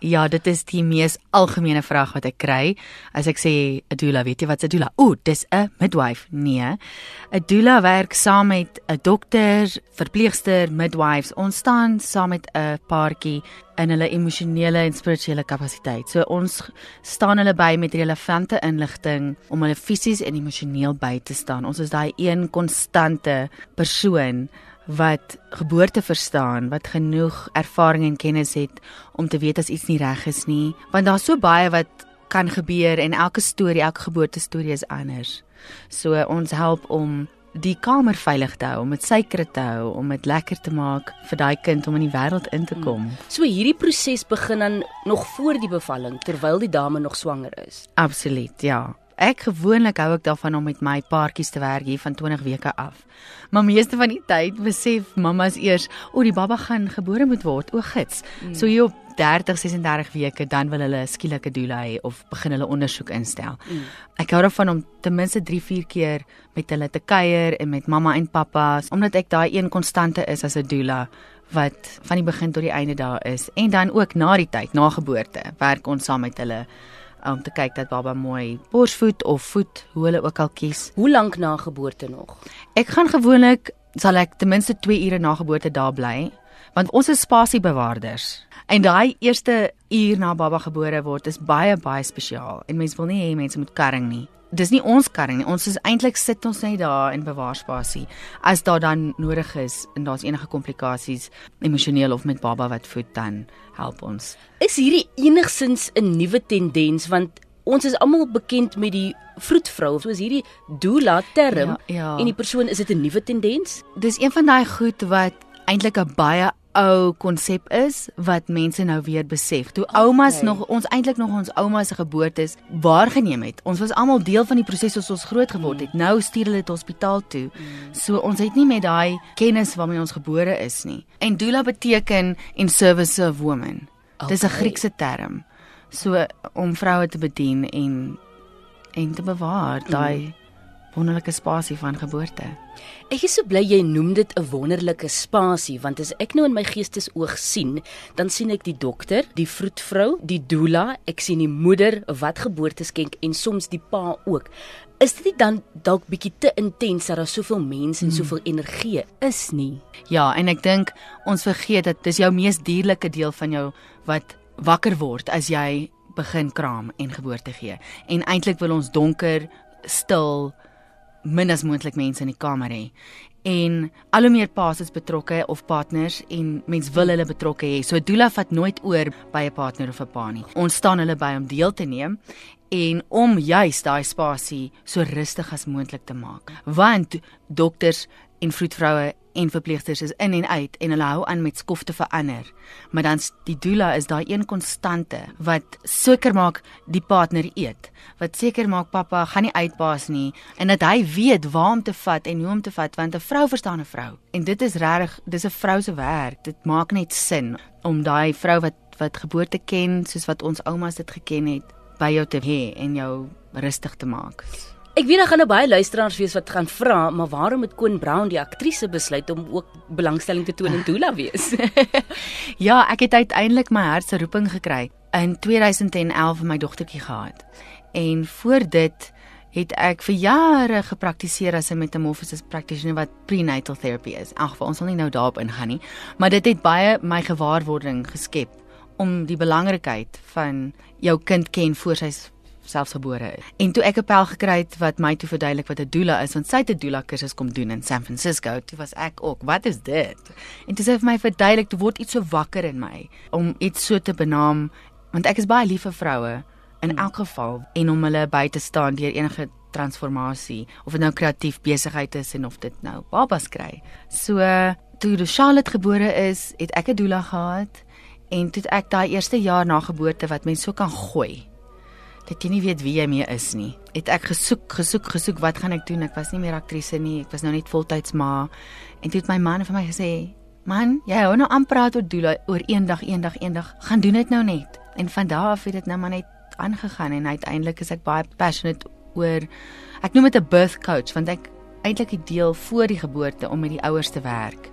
Ja, dit is die mees algemene vraag wat ek kry. As ek sê 'n doula, weet jy wat 'n doula? Ooh, dis 'n midwife. Nee. 'n Doula werk saam met 'n dokter, verpleegster, midwives. Ons staan saam met 'n paartjie in hulle emosionele en spirituele kapasiteit. So ons staan hulle by met relevante inligting om hulle fisies en emosioneel by te staan. Ons is daai een konstante persoon wat geboorte verstaan, wat genoeg ervaring en kennis het om te weet as iets nie reg is nie, want daar's so baie wat kan gebeur en elke storie, elke geboorte storie is anders. So ons help om die kamer veilig te hou, om dit suiker te hou, om dit lekker te maak vir daai kind om in die wêreld in te kom. So hierdie proses begin dan nog voor die bevalling terwyl die dame nog swanger is. Absoluut, ja. Ek gewoonlik hou ek daarvan om met my paartjies te werk hier van 20 weke af. Maar meeste van die tyd besef mammas eers, o, die baba gaan gebore moet word, o gits. Mm. So hier op 30, 36 weke dan wil hulle skielike doula hê of begin hulle ondersoek instel. Mm. Ek hou daarvan om ten minste 3, 4 keer met hulle te kuier en met mamma en pappa, omdat ek daai een konstante is as 'n doula wat van die begin tot die einde daar is en dan ook na die tyd, na geboorte, werk ons saam met hulle om te kyk dat baba mooi borsvoed of voed, hoe hulle ook al kies. Hoe lank na geboorte nog? Ek gaan gewoonlik sal ek ten minste 2 ure na geboorte daar bly, want ons is spasiebewaarders. En daai eerste uur na baba gebore word is baie baie spesiaal en mense wil nie hê mense moet karring nie dis nie ons karring nie. Ons is eintlik sit ons net daar in bewaarspasie as daar dan nodig is en daar's enige komplikasies emosioneel of met baba wat voed dan help ons. Is hierdie enigsins 'n nuwe tendens want ons is almal bekend met die vroedvrou soos hierdie doula term ja, ja. en die persoon is dit 'n nuwe tendens? Dis een van daai goed wat eintlik 'n baie ou konsep is wat mense nou weer besef. Toe oumas okay. nog ons eintlik nog ons ouma se geboortes waargeneem het. Ons was almal deel van die proses as ons groot geword het. Mm. Nou stuur hulle dit hospitaal toe. Mm. So ons het nie met daai kennis waarmee ons gebore is nie. En doula beteken in service of woman. Okay. Dis 'n Griekse term. So om vroue te bedien en en te bewaar daai mm wonderlike spasie van geboorte. Ek is so bly jy noem dit 'n wonderlike spasie want as ek nou in my geestesoog sien, dan sien ek die dokter, die vroedvrou, die doula, ek sien die moeder wat geboorte skenk en soms die pa ook. Is dit dan dalk bietjie te intens dat daar soveel mense en hmm. soveel energie is nie? Ja, en ek dink ons vergeet dat dis jou mees dierlike deel van jou wat wakker word as jy begin kraam en geboorte gee. En eintlik wil ons donker, stil, min as moontlik mense in die kamer hê. En al hoe meer paas is betrokke of partners en mens wil hulle betrokke hê. So doula vat nooit oor by 'n partner of 'n pa nie. Ons staan hulle by om deel te neem en om juis daai spasie so rustig as moontlik te maak. Want dokters en vroedvroue en verpleegsters is in en uit en hulle hou aan met skof te verander. Maar dan die doula is daai een konstante wat seker maak die partner eet, wat seker maak pappa gaan nie uitbaas nie en dat hy weet waar om te vat en hoe om te vat want 'n vrou verstaan 'n vrou. En dit is regtig, dis 'n vrou se werk. Dit maak net sin om daai vrou wat wat geboorte ken soos wat ons oumas dit geken het by jou te hê en jou rustig te maak. Ek weet daar gaan nou baie luisteraars wees wat gaan vra, maar waarom het Koen Brown die aktrise besluit om ook belangstelling te toon in Dula wees? ja, ek het uiteindelik my hart se roeping gekry in 2011 vir my dogtertjie gehad. En voor dit het ek vir jare gepraktiseer as 'n metamorphosis practitioner wat prenatal therapy is. Ag, ons sal nie nou daarop ingaan nie, maar dit het baie my gewaarwording geskep om die belangrikheid van jou kind ken voor sy selfsgebore is. En toe ek 'n pel gekry het wat my toe verduidelik wat 'n doula is, want sy het 'n doula kursus kom doen in San Francisco, toe was ek ook, wat is dit? En toe sê hy vir my verduidelik, toe word iets so wakker in my om iets so te benaam, want ek is baie lief vir vroue in elk geval en om hulle by te staan deur enige transformasie of dit nou kreatief besigheid is en of dit nou babas kry. So toe Charlotte gebore is, het ek 'n doula gehad en toe ek daai eerste jaar na geboorte wat mens so kan gooi dat jy nie weet wie jy mee is nie. Het ek gesoek, gesoek, gesoek, wat gaan ek doen? Ek was nie meer aktrise nie. Ek was nou net voltyds ma. En toe het my man vir my gesê, "Man, jy hou nou aan praat oor doel oor eendag, eendag, eendag. Gaan doen dit nou net." En van daar af het dit nou maar net aangegaan en uiteindelik is ek baie passionate oor ek noem dit 'n birth coach want ek eintlik die deel voor die geboorte om met die ouers te werk